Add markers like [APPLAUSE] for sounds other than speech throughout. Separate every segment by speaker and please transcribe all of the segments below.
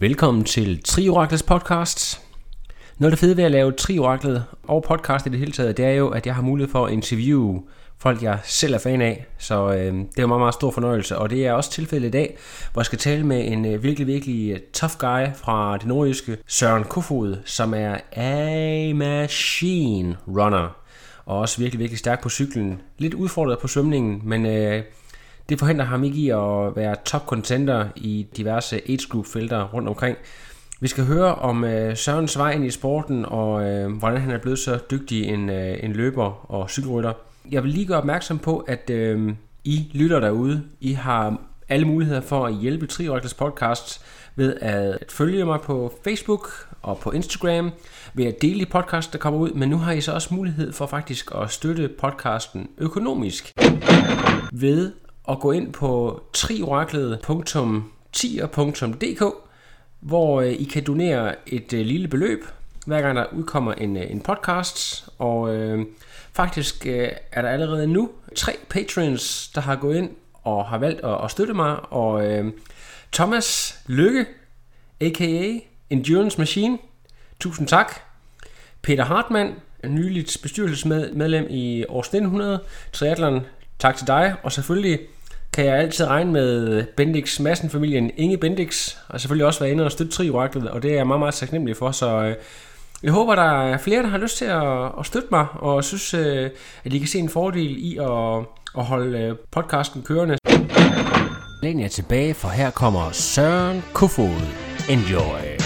Speaker 1: Velkommen til Trioraklets podcast. Noget af det fede ved at lave Trioraklet og podcast i det hele taget, det er jo, at jeg har mulighed for at interviewe folk, jeg selv er fan af. Så øh, det er en meget, meget stor fornøjelse. Og det er også tilfældet i dag, hvor jeg skal tale med en øh, virkelig, virkelig øh, tough guy fra det nordjyske, Søren Kofod, som er a machine runner. Og også virkelig, virkelig stærk på cyklen. Lidt udfordret på svømningen, men øh, det forhindrer ham ikke i at være top contender i diverse age group felter rundt omkring. Vi skal høre om øh, Sørens vej ind i sporten, og øh, hvordan han er blevet så dygtig en, øh, en løber og cykelrytter. Jeg vil lige gøre opmærksom på, at øh, I lytter derude. I har alle muligheder for at hjælpe Trioraklets podcast ved at følge mig på Facebook og på Instagram, ved at dele de podcast, der kommer ud, men nu har I så også mulighed for faktisk at støtte podcasten økonomisk ved at gå ind på trioraklet.tier.dk, hvor øh, I kan donere et øh, lille beløb, hver gang der udkommer en, øh, en podcast, og øh, faktisk øh, er der allerede nu tre patrons, der har gået ind og har valgt at, at støtte mig, og øh, Thomas Lykke, a.k.a. Endurance Machine, tusind tak. Peter Hartmann, nyligt bestyrelsesmedlem i års 1900, Triathlon, tak til dig, og selvfølgelig kan jeg altid regne med Bendix Madsen-familien Inge Bendix, og selvfølgelig også være inde og støtte Trioraklet, og det er jeg meget, meget taknemmelig for, så øh, jeg håber, der er flere, der har lyst til at, at støtte mig, og synes, øh, at I kan se en fordel i at, at holde øh, podcasten kørende. Læn jer tilbage, for her kommer Søren Kofod. Enjoy!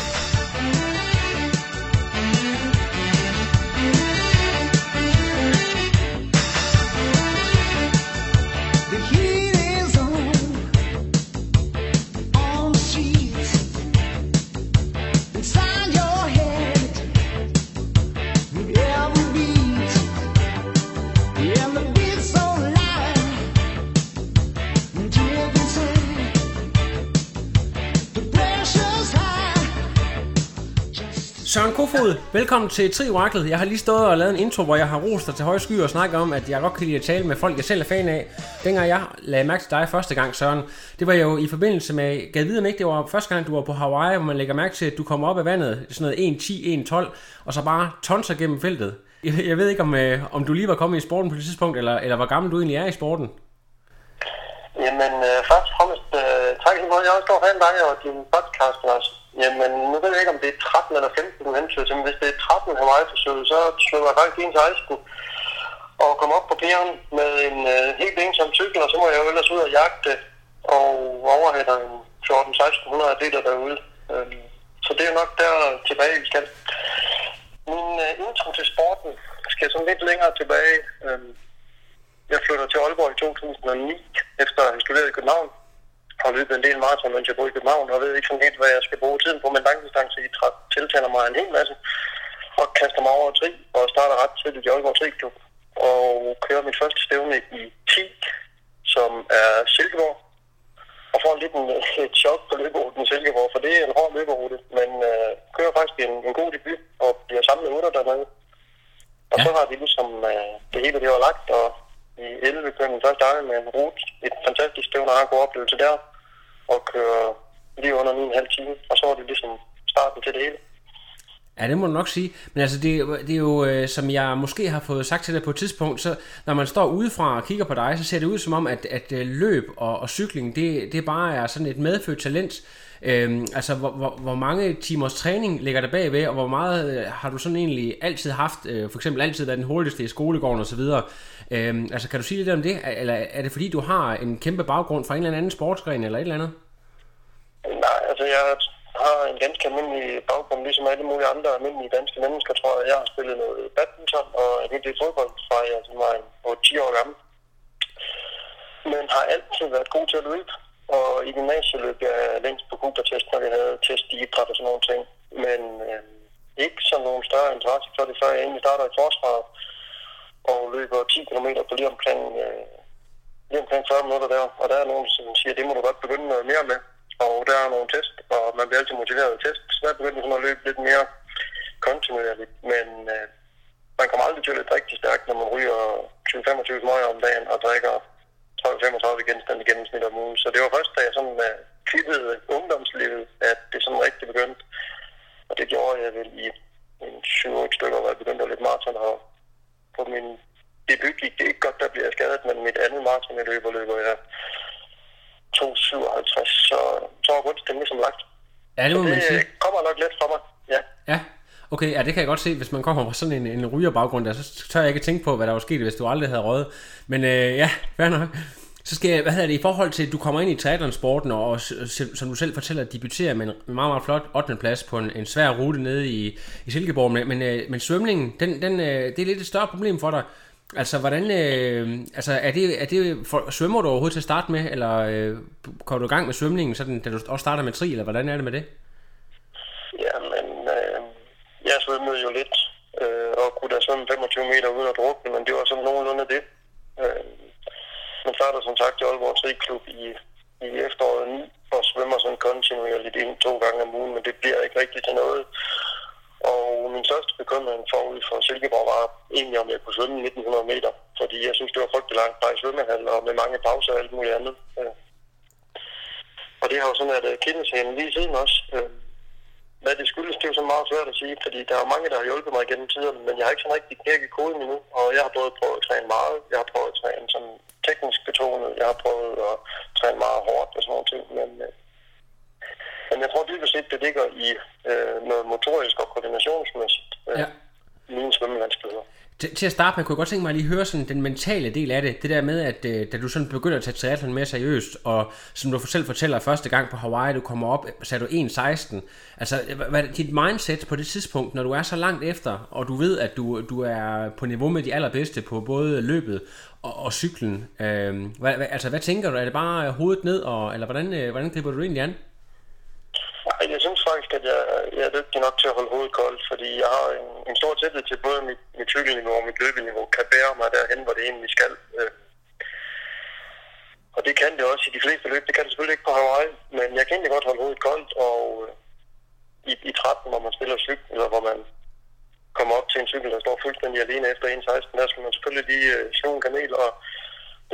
Speaker 1: Søren Kofod, velkommen til Trioraklet. Jeg har lige stået og lavet en intro, hvor jeg har rost dig til høje sky og snakket om, at jeg godt kan lide at tale med folk, jeg selv er fan af. Dengang jeg lagde mærke til dig første gang, Søren, det var jo i forbindelse med, gav vide ikke, det var første gang, du var på Hawaii, hvor man lægger mærke til, at du kommer op af vandet, sådan noget 1.10, 1.12, og så bare tonser gennem feltet. Jeg, jeg ved ikke, om, øh, om du lige var kommet i sporten på det tidspunkt, eller, eller hvor gammel du egentlig er i sporten.
Speaker 2: Jamen, øh, først og fremmest, øh, tak måde. Jeg er også stor fan af dig og din podcast også. Jamen, nu ved jeg ikke, om det er 13 eller 15, du hentyder til, men hvis det er 13 Hawaii-forsøget, så svømmer jeg faktisk ind til Ejsken og kom op på pæren med en øh, helt ensom cykel, og så må jeg jo ellers ud og jagte og overhælder en 14-1600 atleter derude. Øhm, så det er nok der tilbage, vi skal. Min øh, intro til sporten skal sådan lidt længere tilbage. Øhm, jeg flytter til Aalborg i 2009, efter at have studeret i København. Har løbet en del maraton, mens jeg bor i København, og ved ikke sådan helt, hvad jeg skal bruge tiden på, men langdistance i træt tiltaler mig en hel masse. Og kaster mig over tri, og starter ret tidligt i Aalborg Triklub. Og kører mit første stævne i 10, som er Silkeborg. Og får lidt en, et chok på løberuten i Silkeborg, for det er en hård løberute, men øh, kører faktisk en, en god debut, og bliver samlet 8 dernede. Og
Speaker 1: Ja.
Speaker 2: så har vi ligesom øh, det hele det var lagt, og i 11 kører min første dag med en rute. Et fantastisk stævne og en god oplevelse der. Og køre lige under 9,5 time. Og så var det ligesom starten til det hele.
Speaker 1: Ja, det må du nok sige. Men altså, det, det er jo, øh, som jeg måske har fået sagt til dig på et tidspunkt, så når man står udefra og kigger på dig, så ser det ud som om, at, at øh, løb og, og cykling, det, det bare er sådan et medfødt talent. Øhm, altså, hvor, hvor, hvor mange timers træning ligger der bagved, og hvor meget øh, har du sådan egentlig altid haft, øh, for eksempel altid været den hurtigste i skolegården osv.? Øhm, altså, kan du sige lidt om det? Eller er det fordi, du har en kæmpe baggrund fra en eller anden sportsgren eller et eller andet?
Speaker 2: Nej, altså jeg har en ganske almindelig baggrund, ligesom alle mulige andre almindelige danske mennesker, tror jeg. Jeg har spillet noget badminton og en hel del fodbold fra jeg som var 10 år gammel. Men har altid været god til at løbe. Og i gymnasiet løb jeg længst på Cooper-test, når vi havde test i idræt og sådan nogle ting. men øh, ikke som nogen større interesse for det, før jeg egentlig starter i forsvaret og løber 10 km på lige omkring, øh, lige omkring 40 minutter der. Og der er nogen, som siger, det må du godt begynde noget mere med. Og der er nogle test, og man bliver altid motiveret af test. Så der begyndte sådan at løbe lidt mere kontinuerligt. Men øh, man kommer aldrig til at løbe rigtig stærkt, når man ryger 20-25 smøger om dagen og drikker 30-35 genstande i gennemsnit om ugen. Så det var først, da jeg sådan uh, klippede ungdomslivet, at det sådan rigtig begyndte. Og det gjorde jeg vel i en 7-8 stykker, hvor jeg begyndte at løbe maraton. Og på min debut gik det ikke godt, der blev jeg skadet, men mit andet maraton, jeg løber, løber jeg 2,57. Så, så var rundt ligesom lagt.
Speaker 1: Ja, det må man
Speaker 2: Det
Speaker 1: sige.
Speaker 2: øh, kommer nok let for mig, ja.
Speaker 1: Ja, okay, ja, det kan jeg godt se, hvis man kommer fra sådan en, en rygerbaggrund der, så tør jeg ikke tænke på, hvad der var sket, hvis du aldrig havde røget. Men øh, ja, fair nok. Så skal jeg, hvad hedder det, i forhold til, at du kommer ind i triathlonsporten, og, og som du selv fortæller, debuterer med en meget, meget flot 8. plads på en, en svær rute nede i, i Silkeborg, men, men, øh, men svømningen, den, den, øh, det er lidt et større problem for dig. Altså, hvordan, øh, altså, er det, er det for, svømmer du overhovedet til at starte med, eller øh, kommer du i gang med svømningen, sådan, da du også starter med tri, eller hvordan er det med det?
Speaker 2: Jamen, jeg svømmede jo lidt, øh, og kunne da svømme 25 meter uden at drukne, men det var sådan nogenlunde det. Øh, man starter som sagt i Aalborg Triklub i, i efteråret 9, og svømmer sådan kontinuerligt ind to gange om ugen, men det bliver ikke rigtig til noget. Og min største bekymring forud for Silkeborg var egentlig, om jeg kunne svømme 1900 meter, fordi jeg synes, det var frygtelig langt bare i svømmehal og med mange pauser og alt muligt andet. Øh. Og det har jo sådan, at øh, kindeshagen lige siden også. Øh, hvad det skyldes, det er jo så meget svært at sige, fordi der er mange, der har hjulpet mig gennem tiderne, men jeg har ikke sådan rigtig knækket koden endnu, og jeg har både prøvet at træne meget, jeg har prøvet at træne sådan teknisk betonet, jeg har prøvet at træne meget hårdt og sådan nogle ting, men, øh, men jeg tror dybest set, det ligger i øh, noget motorisk og koordinationsmæssigt, øh,
Speaker 1: ja.
Speaker 2: mine svømmevanskeligheder.
Speaker 1: Til, til at starte med, kunne jeg godt tænke mig at lige høre sådan den mentale del af det. Det der med, at øh, da du sådan begynder at tage triathlon mere seriøst, og som du selv fortæller første gang på Hawaii, du kommer op, sagde du 1.16. Altså, hvad, er dit mindset på det tidspunkt, når du er så langt efter, og du ved, at du, du er på niveau med de allerbedste på både løbet og, og cyklen. Øh, hvad, hvad, altså, hvad tænker du? Er det bare hovedet ned, og, eller hvordan, øh, hvordan griber du egentlig an?
Speaker 2: Nej, jeg synes faktisk, at jeg, er dygtig nok til at holde hovedet koldt, fordi jeg har en, en stor tillid til både mit, mit cykelniveau og mit løbeniveau kan bære mig derhen, hvor det egentlig skal. Øh. Og det kan det også i de fleste løb. Det kan det selvfølgelig ikke på Hawaii, men jeg kan egentlig godt holde hovedet koldt, og øh, i, i 13, hvor man spiller cykel, eller hvor man kommer op til en cykel, der står fuldstændig alene efter 1.16, der skal man selvfølgelig lige øh, slå en kanel og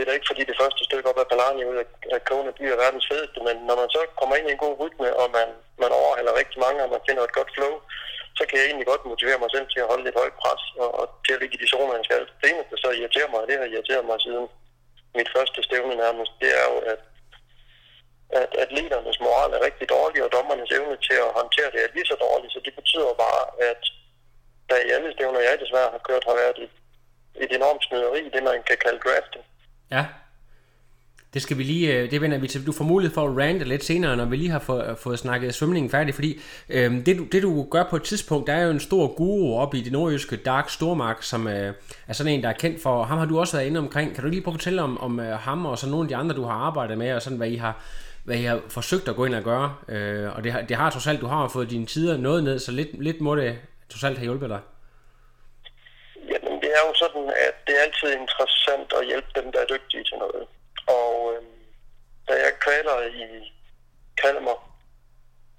Speaker 2: det er da ikke fordi det første stykke op ad Palani ud af, kogende by er verdens fedeste, men når man så kommer ind i en god rytme, og man, man overhaler rigtig mange, og man finder et godt flow, så kan jeg egentlig godt motivere mig selv til at holde lidt højt pres, og, og til at ligge i de zoner, jeg skal. Det eneste, der så irriterer mig, og det har irriteret mig siden mit første stævne nærmest, det er jo, at, at atleternes moral er rigtig dårlig, og dommernes evne til at håndtere det er lige så dårlig, så det betyder bare, at der i alle stævner, jeg desværre har kørt, har været et, et enormt snyderi, det man kan kalde drafting.
Speaker 1: Ja. Det skal vi lige, øh, det vender vi til. Du får mulighed for at rante lidt senere, når vi lige har fået, fået snakket svømningen færdig, fordi øhm, det, du, det du gør på et tidspunkt, der er jo en stor guru oppe i det nordjyske, Dark Stormark, som øh, er sådan en, der er kendt for, ham har du også været inde omkring. Kan du lige prøve at fortælle om, om øh, ham og så nogle af de andre, du har arbejdet med, og sådan hvad I har, hvad I har forsøgt at gå ind og gøre. Øh, og det har, det har trods alt, du har fået dine tider noget ned, så lidt, lidt må det trods alt have hjulpet dig.
Speaker 2: Er jo sådan, at det er altid interessant at hjælpe dem, der er dygtige til noget. Og øh, da jeg kvaler i Kalmar,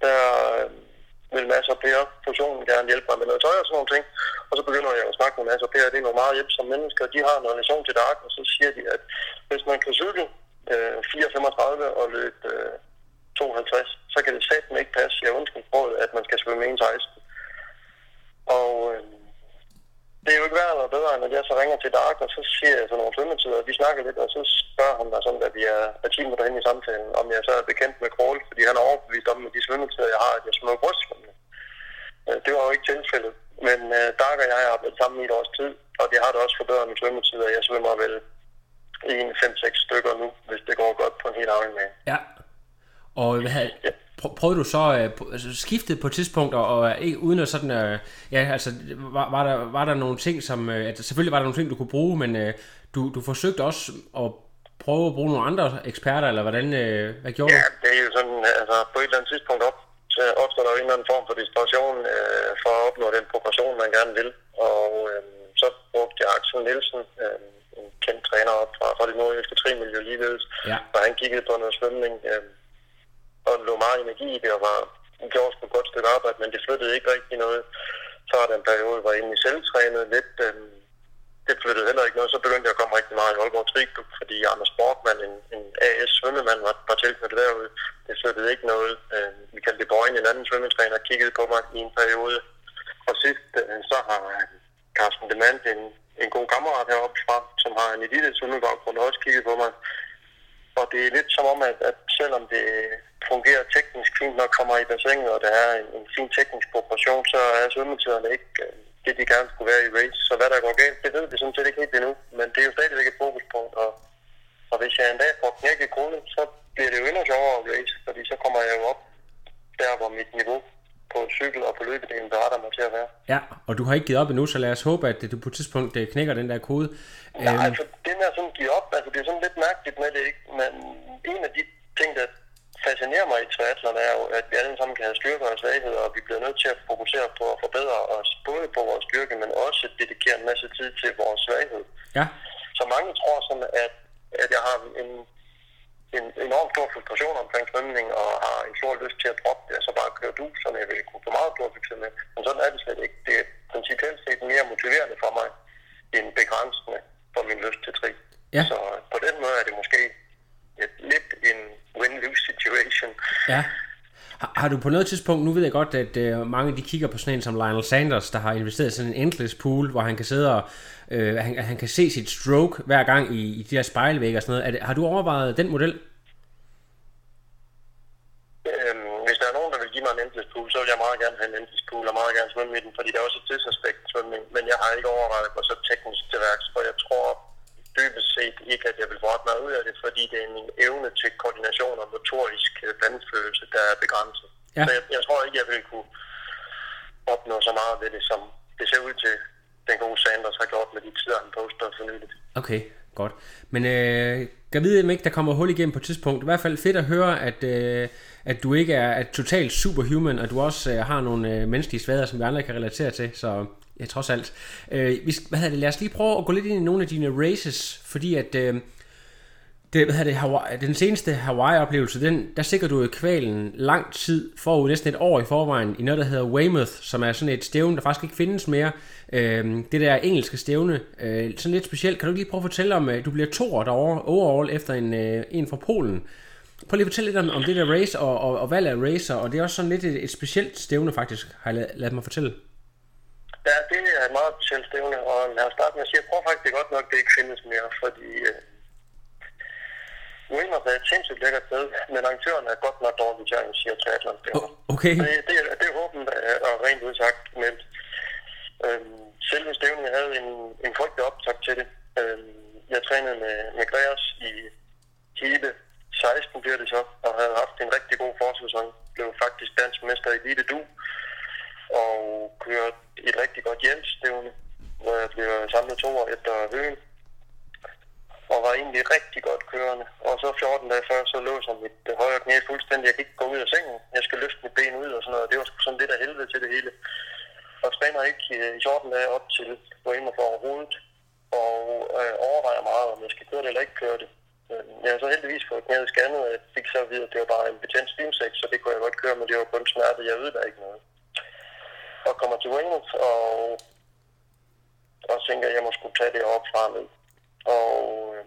Speaker 2: der øh, vil masser af Per fusionen gerne hjælpe mig med noget tøj og sådan nogle ting. Og så begynder jeg at snakke med masser af Per, det er nogle meget hjælpsomme mennesker. De har en relation til Dark, og så siger de, at hvis man kan cykle øh, 4,35 og løbe øh, 52, så kan det satme ikke passe, jeg undskyld at man skal svømme 1,16. Og øh, det er jo ikke værre eller bedre, end at jeg så ringer til Dark, og så siger jeg sådan nogle svømmetider, og vi snakker lidt, og så spørger han mig sådan, at vi er, er 10 minutter hen i samtalen, om jeg så er bekendt med crawl, fordi han er overbevist om, at de svømmetider, jeg har, at jeg svømmer brystsvømning. Øh, Det var jo ikke tilfældet, men uh, Dark og jeg har arbejdet sammen i et års tid, og det har det også forbedret mine svømmetider. Jeg svømmer vel en 5-6 stykker nu, hvis det går godt på en helt afhængig med.
Speaker 1: Ja. Og hvad prø- prøvede du så øh, altså, skiftet på et tidspunkt, og, og ikke uden at sådan, øh, ja, altså, var, var, der, var der nogle ting, som, øh, at selvfølgelig var der nogle ting, du kunne bruge, men øh, du, du forsøgte også at prøve at bruge nogle andre eksperter, eller hvordan, øh, hvad gjorde
Speaker 2: Ja,
Speaker 1: du?
Speaker 2: det er jo sådan, altså på et eller andet tidspunkt op så opstår der jo en eller anden form for desperation øh, for at opnå den progression, man gerne vil. Og øh, så brugte jeg Axel Nielsen, øh, en kendt træner op fra, fra det nordjyske trimiljø ligeledes,
Speaker 1: Ja.
Speaker 2: og han kiggede på noget svømning, øh, og lå meget energi i det, og var, gjorde sgu et godt stykke arbejde, men det flyttede ikke rigtig noget. Så var der en periode, hvor jeg egentlig selv trænede lidt, øh, det flyttede heller ikke noget. Så begyndte jeg at komme rigtig meget i Aalborg Triklub, fordi Anders Borgmann, en, en AS svømmemand, var, var tilknyttet derude. Det flyttede ikke noget. Øh, vi kaldte det Bøjen, en anden svømmetræner, kiggede på mig i en periode. Og sidst, øh, så har øh, Carsten Demand, en, en god kammerat heroppe fra, som har en elite svømmebaggrund, også kigget på mig. Og det er lidt som om, at, at selvom det fungerer teknisk fint, når kommer i bassinet, og der er en, en fin teknisk proportion, så er svømmetiderne ikke øh, det, de gerne skulle være i race. Så hvad der går galt, det ved vi sådan set ikke helt endnu. Men det er jo stadigvæk et fokuspunkt, og, og hvis jeg en dag får knækket koden, så bliver det jo endnu sjovere at race, fordi så kommer jeg jo op der, hvor mit niveau på cykel og på løbedelen beretter mig til at være.
Speaker 1: Ja, og du har ikke givet op endnu, så lad os håbe, at du på et tidspunkt øh, knækker den der kode.
Speaker 2: Nej,
Speaker 1: Øhm,
Speaker 2: altså det med at sådan give op, altså det er sådan lidt mærkeligt med det, ikke? Men en af de ting, der fascinerer mig i triathlon, er jo, at vi alle sammen kan have styrker og svagheder, og vi bliver nødt til at fokusere på at forbedre os både på vores styrke, men også dedikere en masse tid til vores svaghed.
Speaker 1: ja,
Speaker 2: Så mange tror sådan, at, at jeg har en, en enorm stor frustration omkring svømning, og har en stor lyst til at droppe det, og så bare køre du, som jeg ville kunne få meget stor succes med. Men sådan er det slet ikke. Det er principielt set mere motiverende for mig, end begrænsende for min lyst til tri.
Speaker 1: Ja.
Speaker 2: Så på den måde er det måske lidt en win-lose situation.
Speaker 1: ja. Har, har du på noget tidspunkt, nu ved jeg godt, at øh, mange de kigger på sådan en som Lionel Sanders, der har investeret sådan en endless pool, hvor han kan sidde og øh, han, han kan se sit stroke hver gang i, i de her spejlvægge og sådan noget. Er det, har du overvejet den model?
Speaker 2: Øhm, hvis der er nogen, der vil give mig en endless pool, så vil jeg meget gerne have en endless pool, og meget gerne svømme i den, fordi der er også et tidsaspekt svømning. Men jeg har ikke overvejet at gå så teknisk til værks, for jeg tror dybest set ikke, at jeg vil ret meget ud af det, fordi det er min evne til koordination og motorisk øh, vandfølelse, der er begrænset.
Speaker 1: Ja.
Speaker 2: Så jeg, jeg tror ikke, jeg vil kunne opnå så meget ved det, som det ser ud til, den gode Sanders har gjort med de tider, han poster for nyligt.
Speaker 1: Okay, godt. Men øh, kan vide, om ikke der kommer hul igennem på et tidspunkt. I hvert fald fedt at høre, at, øh, at du ikke er, er totalt superhuman, og du også øh, har nogle øh, menneskelige svagheder, som vi andre kan relatere til. Så ja, trods alt. Øh, vi, hvad hedder det, lad os lige prøve at gå lidt ind i nogle af dine races, fordi at... Øh, det, hvad det, Hawaii, den seneste Hawaii-oplevelse, den, der sikrer du jo kvalen lang tid forud, næsten et år i forvejen, i noget, der hedder Weymouth, som er sådan et stævne, der faktisk ikke findes mere. Øh, det der engelske stævne, øh, sådan lidt specielt. Kan du lige prøve at fortælle om, at du bliver to derovre overall efter en, øh, en fra Polen. Prøv lige at fortælle lidt om, om det der race og, og, og valg af racer, og det er også sådan lidt et, et specielt stævne faktisk, har jeg ladet, ladet mig fortælle.
Speaker 2: Ja, det er et meget specielt stævne, og lad os starte med at sige, jeg tror faktisk, det er godt nok, det ikke findes mere, fordi øh, Weymouth er et sindssygt lækkert sted, men arrangøren er godt nok dårlig til at arrangere triathlon.
Speaker 1: Oh, okay,
Speaker 2: Det, det, er- det er åbent øh, og rent udsagt, men øhm, selve stævnen jeg havde en, en frygtelig optag til det. Øhm, jeg trænede med, med Greas i hele 16 bliver det så, og havde haft en rigtig god forsæson. Blev faktisk dansk mester i Elite Du, og kører et rigtig godt hjemstævne, hvor jeg blev samlet to år efter Høen og var egentlig rigtig godt kørende. Og så 14 dage før, så lå som mit højre knæ fuldstændig. Jeg kan ikke gå ud af sengen. Jeg skal løfte mit ben ud og sådan noget. Det var sådan lidt af helvede til det hele. Og spænder ikke i 14 dage op til gå ind og overhovedet. Og øh, overvejer meget, om jeg skal køre det eller ikke køre det. Jeg har så heldigvis fået knæet scannet, og jeg fik så at vide, at det var bare en betændt stimsæk, så det kunne jeg godt køre, men det var kun smerte. Jeg ved der ikke noget. Og kommer til Wales, og, og tænker, at jeg må skulle tage det op fra ned. Og øh,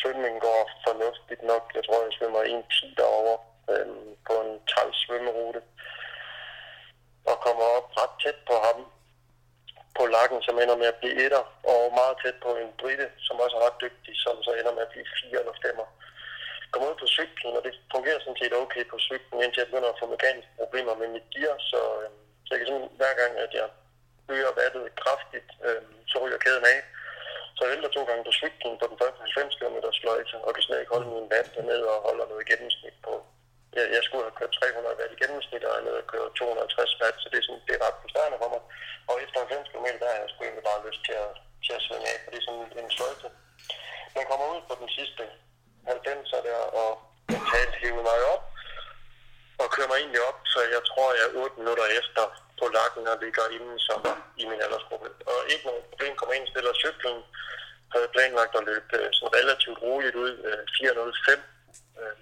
Speaker 2: svømningen går fornuftigt nok. Jeg tror, jeg svømmer 1.10 derovre øh, på en træls svømmerute. Og kommer op ret tæt på ham på lakken, som ender med at blive etter, og meget tæt på en britte, som også er ret dygtig, som så ender med at blive fire eller femmer. Kommer ud på cyklen, og det fungerer sådan set okay på cyklen, indtil jeg begynder at få mekaniske problemer med mit gear, så, øh, jeg kan sådan, hver gang, at jeg øger vattet kraftigt, øh, så ryger kæden af. Så jeg vælter to gange på cyklen på den første 90 km sløjte, og kan slet ikke holde min vand dernede og holder noget gennemsnit på. Jeg, jeg skulle have kørt 300 watt i gennemsnit, og jeg nede og køre 250 watt, så det er, sådan, det er ret frustrerende for mig. Og efter 90 km, der har jeg sgu egentlig bare lyst til at, til at svinge af, for det er sådan en sløjte. Man kommer ud på den sidste 90 der, og mentalt hiver mig op, og kører mig egentlig op, så jeg tror, jeg er 8 minutter efter på lakken og ligger inden som i min aldersgruppe. Og ikke noget problem, kommer ind, stiller cyklen, havde planlagt at løbe øh, sådan relativt roligt ud, øh, 4.05, øh,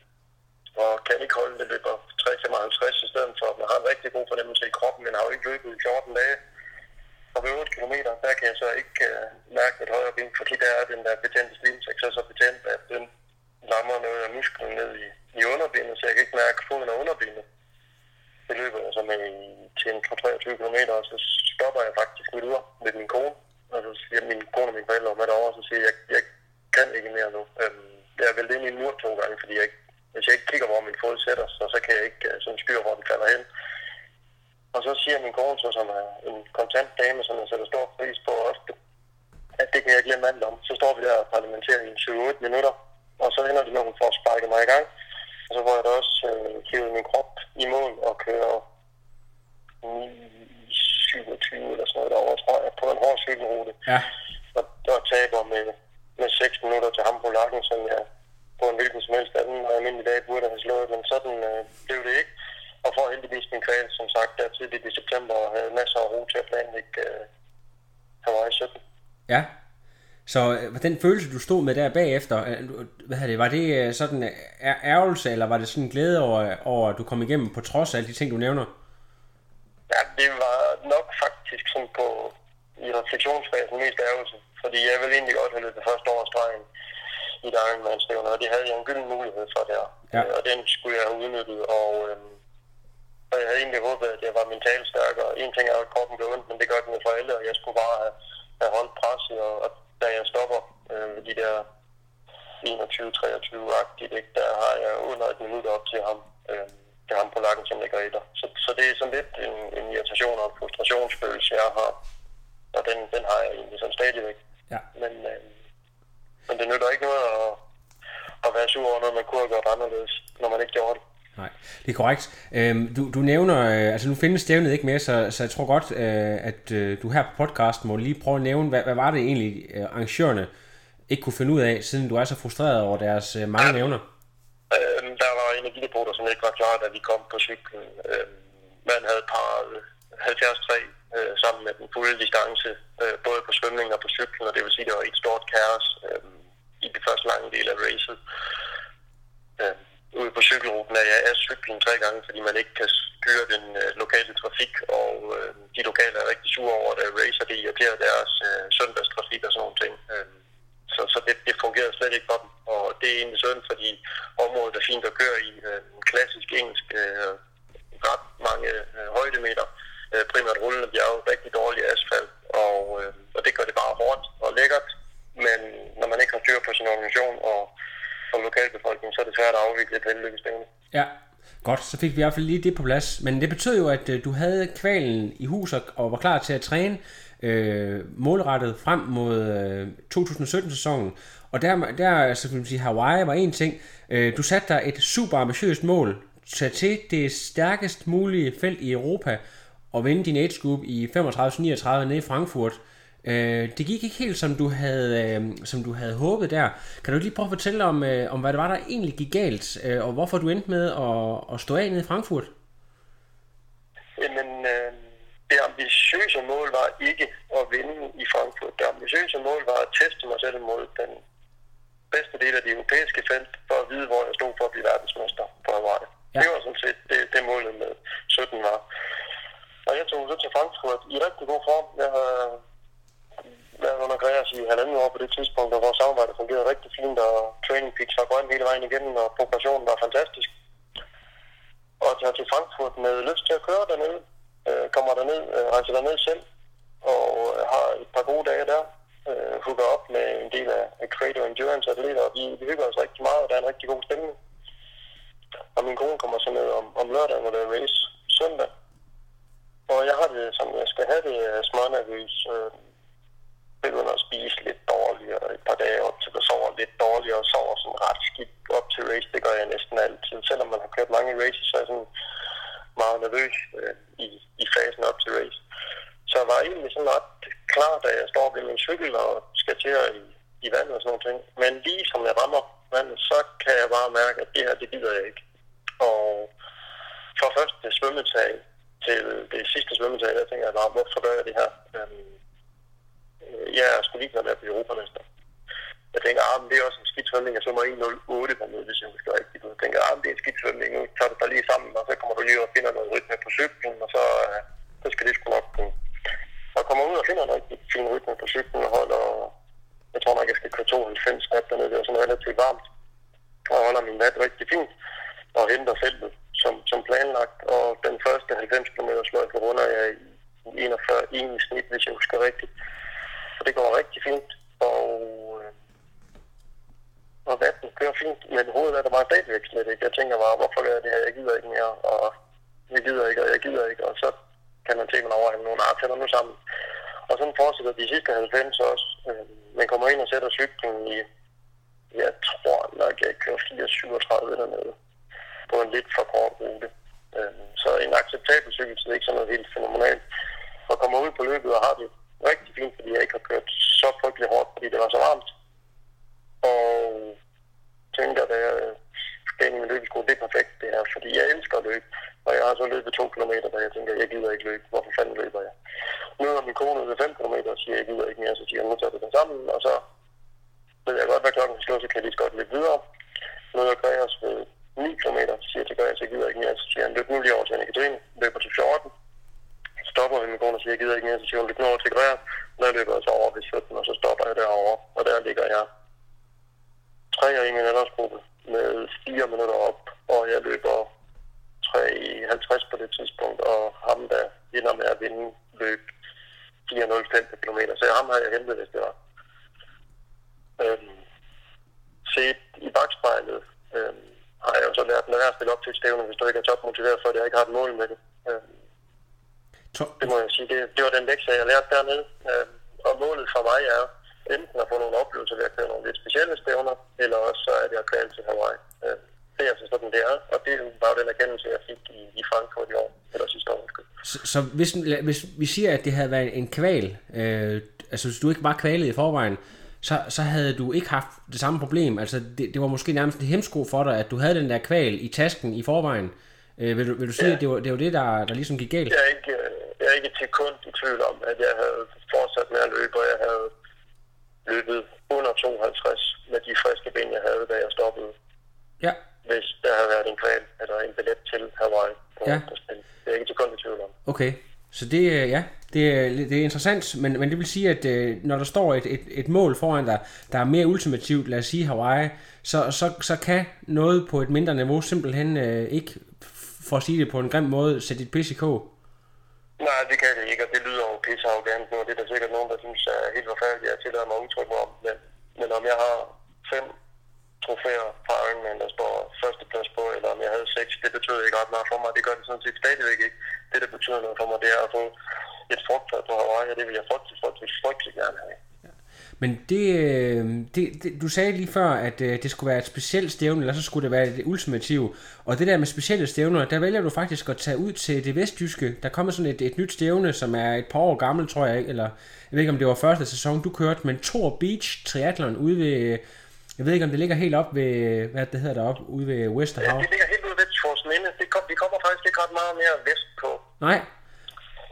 Speaker 2: og kan ikke holde det, løber 3.55 i stedet for. Man har en rigtig god fornemmelse i kroppen, men har jo ikke løbet i 14 dage. Og ved 8 km, der kan jeg så ikke mærke mit højre ben, fordi der er den der betændte slimsæk, så er så betændt, at den lammer noget af musklen ned i, i underbenet, så jeg kan ikke mærke foden af underbenet. Det løber jeg så med til en 23 km, og så stopper jeg faktisk mit ur med min kone. Og så siger min kone og mine forældre med derovre, og så siger jeg, jeg, jeg kan ikke mere nu. Øhm, jeg er væltet ind i en mur to gange, fordi jeg ikke, hvis jeg ikke kigger, hvor min fod sætter sig, så kan jeg ikke øh, sådan styre, hvor den falder hen. Og så siger min kone, så, som er en kontant dame, som jeg sætter stor pris på ofte, at det kan jeg glemme alt om. Så står vi der og parlamenterer i 7-8 minutter, og så ender det med, at hun får sparket mig i gang. Og så får jeg da også øh, hivet min krop i mål og kører 27 eller sådan noget derovre, tror jeg, på en hård cykelrute.
Speaker 1: Ja.
Speaker 2: Og der taber med, med 6 minutter til ham på lakken, som jeg på en hvilken som helst anden og almindelig dag burde have slået, men sådan øh, blev det ikke. Og får heldigvis min kval, som sagt, der tidligt i september, og havde masser af ro til at planlægge øh, Hawaii 17.
Speaker 1: Ja. Så øh, den følelse, du stod med der bagefter, øh, hvad det, var det øh, sådan øh, ærgelse, eller var det sådan glæde over, over, at du kom igennem på trods af alle de ting, du nævner?
Speaker 2: Ja, det var nok faktisk sådan på i refleksionsfasen mest ærgelse, fordi jeg ville egentlig godt have løbet første år stregen i et Ironman-stævne, og det havde jeg en gylden mulighed for der.
Speaker 1: Ja.
Speaker 2: Og den skulle jeg have udnyttet, og, øhm, og jeg havde egentlig håbet, at jeg var mentalt stærkere. En ting er jo, at kroppen gør ondt, men det gør den jo for alle, og jeg skulle bare have, have holdt presset, og, og da jeg stopper øh, ved de der 21-23-agtigt, ikke, der har jeg under et minut op til ham. Øh, til ham på lakken, som ligger i der. Så, så det er sådan lidt en, en irritation og en frustrationsfølelse, jeg har. Og den, den har jeg egentlig sådan stadigvæk.
Speaker 1: Ja.
Speaker 2: Men, øh, men det nytter ikke noget at, at være sur over noget, man kunne have gjort anderledes, når man ikke gjorde det.
Speaker 1: Nej, det er korrekt. Øhm, du, du nævner, øh, altså nu findes stævnet ikke mere, så, så jeg tror godt, øh, at øh, du her på podcasten må lige prøve at nævne, hvad, hvad var det egentlig, øh, arrangørerne ikke kunne finde ud af, siden du er så frustreret over deres øh, mange nævner?
Speaker 2: Øhm, der var energidepoter, som ikke var klar, da vi kom på cyklen. Øhm, man havde parret 73 øh, sammen med den fulde distance, øh, både på svømningen og på cyklen, og det vil sige, at det var et stort kaos øh, i det første lange del af racet. Øh, ude på cykelruten er jeg af cyklen tre gange, fordi man ikke kan styre den øh, lokale trafik, og øh, de lokale er rigtig sure over, at racer det irriterer deres øh, søndagstrafik og sådan nogle ting. Øh, så, så det, det fungerede slet ikke for dem, og det er egentlig synd, fordi området er fint at køre i. Øh, klassisk engelsk, øh, ret mange øh, højdemeter, øh, Øh, primært rullende bjerge, rigtig dårlig asfalt, og, øh, og det gør det bare hårdt og lækkert, men når man ikke har styr på sin organisation og, og lokalbefolkningen, så er det svært at afvikle et vellykkestævne.
Speaker 1: Ja, godt, så fik vi i hvert fald lige det på plads. Men det betød jo, at øh, du havde kvalen i hus og, og var klar til at træne øh, målrettet frem mod øh, 2017-sæsonen. Og der, der så kan man sige, Hawaii var en ting. Øh, du satte dig et super ambitiøst mål. Tag til det stærkest mulige felt i Europa og vinde din age group i 35-39 nede i Frankfurt. Øh, det gik ikke helt som du havde øh, som du havde håbet der. Kan du lige prøve at fortælle om, øh, om hvad det var der egentlig gik galt, øh, og hvorfor du endte med at, at stå af nede i Frankfurt?
Speaker 2: Jamen, øh, det ambitiøse mål var ikke at vinde i Frankfurt. Det ambitiøse mål var at teste mig selv mod den bedste del af det europæiske felt, for at vide, hvor jeg stod for at blive verdensmester på Hawaii.
Speaker 1: Ja.
Speaker 2: Det var sådan set det, det målet med 17 var. Og jeg tog så til Frankfurt i rigtig god form. Jeg har været under Greas i halvandet år på det tidspunkt, og vores samarbejde fungerede rigtig fint, og training peaks var grøn hele vejen igennem, og progressionen var fantastisk. Og tager til Frankfurt med lyst til at køre dernede, øh, kommer derned, øh, rejser derned selv, og øh, har et par gode dage der, øh, hooker op med en del af, af Creator Endurance atleter, og vi, vi hygger os rigtig meget, og der er en rigtig god stemning. Og min kone kommer så med om, om lørdagen, hvor der er race søndag. Og jeg har det, som jeg skal have det, er smånervøs. Øh, begynder at spise lidt dårligere et par dage op til, at sover lidt dårligere og sover sådan ret skidt op til race. Det gør jeg næsten altid. Selvom man har kørt mange races, så er jeg sådan meget nervøs øh, i, i fasen op til race. Så jeg var egentlig sådan ret klar, da jeg står ved min cykel og skal til at i, i vandet og sådan noget. ting. Men lige som jeg rammer vandet, så kan jeg bare mærke, at det her, det gider jeg ikke. Og for første svømmetag til det sidste svømmetag, der tænker jeg bare, hvorfor gør jeg det her? Øhm, øh, jeg er sgu ligeglad med at blive europamester. Jeg tænker, ah, det er også en skidt svømning, jeg svømmer 1.08 dernede, hvis jeg husker rigtigt. Jeg tænker, ah, det er en skidt svømning, nu tager du dig lige sammen, og så kommer du lige og finder noget rytme på cyklen, og så, øh, så skal det sgu nok gå. Og kommer ud og finder en rigtig fin rytme på cyklen og holder, jeg tror nok, jeg skal køre 92 nat dernede, det var sådan relativt varmt. Og holder min nat rigtig fint og henter feltet som, som planlagt. Og den første 90 km løb runder jeg i 41 i snit, hvis jeg husker rigtigt. Så det går rigtig fint. Og, øh, og vatten kører fint, men hovedet er der bare stadigvæk slet ikke. Jeg tænker bare, hvorfor gør jeg det her? Jeg gider ikke mere, og jeg gider ikke, og jeg gider ikke. Og så kan man se, at man overhælder nogle arter nu sammen. Og sådan fortsætter de sidste 90 også. Øh, man kommer ind og sætter cyklen i, jeg tror nok, jeg kører 437 dernede på en lidt for kort rute. Øhm, så en acceptabel cykeltid, er ikke sådan noget helt fænomenalt. Og kommer ud på løbet og har det rigtig fint, fordi jeg ikke har kørt så frygtelig hårdt, fordi det var så varmt. Og tænker, da jeg skal ind i min løbesko, det er perfekt det her, fordi jeg elsker at løbe. Og jeg har så løbet to kilometer, da jeg tænker, jeg gider ikke løbe. Hvorfor fanden løber jeg? Nu er min kone ved 5 km og siger, jeg gider ikke mere, så siger jeg, nu tager vi den sammen, og så ved jeg godt, hvad klokken slår, så kan jeg lige så godt løbe videre. Nu er jeg Gregers ved 9 km, siger jeg så Gregers, jeg gider ikke mere, så siger han, løb nu lige over til Anne-Katrine, løber til 14. Så Stopper vi med kone og siger, jeg gider ikke mere, så siger hun, løb nu over til Gregers. Når jeg løber jeg så over ved 17, og så stopper jeg derovre, og der ligger jeg tre i min aldersgruppe med 4 minutter op, og jeg løber 3.50 på det tidspunkt, og ham der ender med at vinde løb 4.05 km. Så ham har jeg hentet, hvis det var. Øhm, set i bagspejlet øhm, har jeg jo så lært, at at stille op til et stævne, hvis du ikke er topmotiveret for det, jeg ikke har et mål med det.
Speaker 1: To-
Speaker 2: det må jeg sige, det, det var den lektie, jeg lærte dernede. Øhm, og målet for mig er enten at få nogle oplevelser ved at køre nogle lidt specielle stævner, eller også så er det at køre til Hawaii. Øhm, det er altså sådan, det er, og det var jo den erkendelse, jeg fik i, i Frankfurt i år, eller sidste år.
Speaker 1: Så, så hvis, hvis vi siger, at det havde været en kval, øh, altså hvis du ikke var kvalet i forvejen, så, så havde du ikke haft det samme problem. Altså det, det var måske nærmest en hemsko for dig, at du havde den der kval i tasken i forvejen. Øh, vil, du, vil du sige,
Speaker 2: Ja.
Speaker 1: at det var, det var det, der, der ligesom gik galt?
Speaker 2: Jeg er ikke, jeg er ikke til kun i tvivl om, at jeg havde fortsat med at løbe, og jeg havde løbet under 52 med de friske ben, jeg havde, da jeg stoppede.
Speaker 1: Ja,
Speaker 2: Hvis der havde været en kval eller en billet til Hawaii på
Speaker 1: Ja.
Speaker 2: Det er ikke til kun i tvivl om.
Speaker 1: okay. Så det, øh, ja, det, er- det er interessant, men, men det vil sige, at øh, når der står et, et, et mål foran dig, der er mere ultimativt, lad os sige Hawaii, så, så, så kan noget på et mindre niveau simpelthen øh, ikke, for at sige det på en grim måde, sætte dit pis i kog.
Speaker 2: Nej, det kan det ikke, og det lyder jo pisse nu, og det er der sikkert nogen, der synes er helt forfærdeligt, at tillader mig at udtrykke mig om. Men, men om jeg har fem trofæer fra Ironman, der står førsteplads på, eller om jeg havde seks, det betyder ikke ret meget for mig. Det gør det sådan set stadigvæk ikke. Det, der betyder noget for mig, det er at få et frugtfad på Hawaii, og det vil jeg frygtelig, frygtelig, frygtelig gerne have.
Speaker 1: Men det, øh, det, det, du sagde lige før, at øh, det skulle være et specielt stævne, eller så skulle det være det ultimative. Og det der med specielle stævner, der vælger du faktisk at tage ud til det vestjyske. Der kommer sådan et, et nyt stævne, som er et par år gammelt, tror jeg. Eller jeg ved ikke, om det var første sæson, du kørte, men Tor Beach Triathlon ude ved... Jeg ved ikke, om det ligger helt op ved... Hvad det hedder deroppe? Ude ved
Speaker 2: Ja,
Speaker 1: Westerhav.
Speaker 2: det ligger helt ude ved Minde. Det kom, vi kommer faktisk ikke ret meget mere vestpå.
Speaker 1: Nej.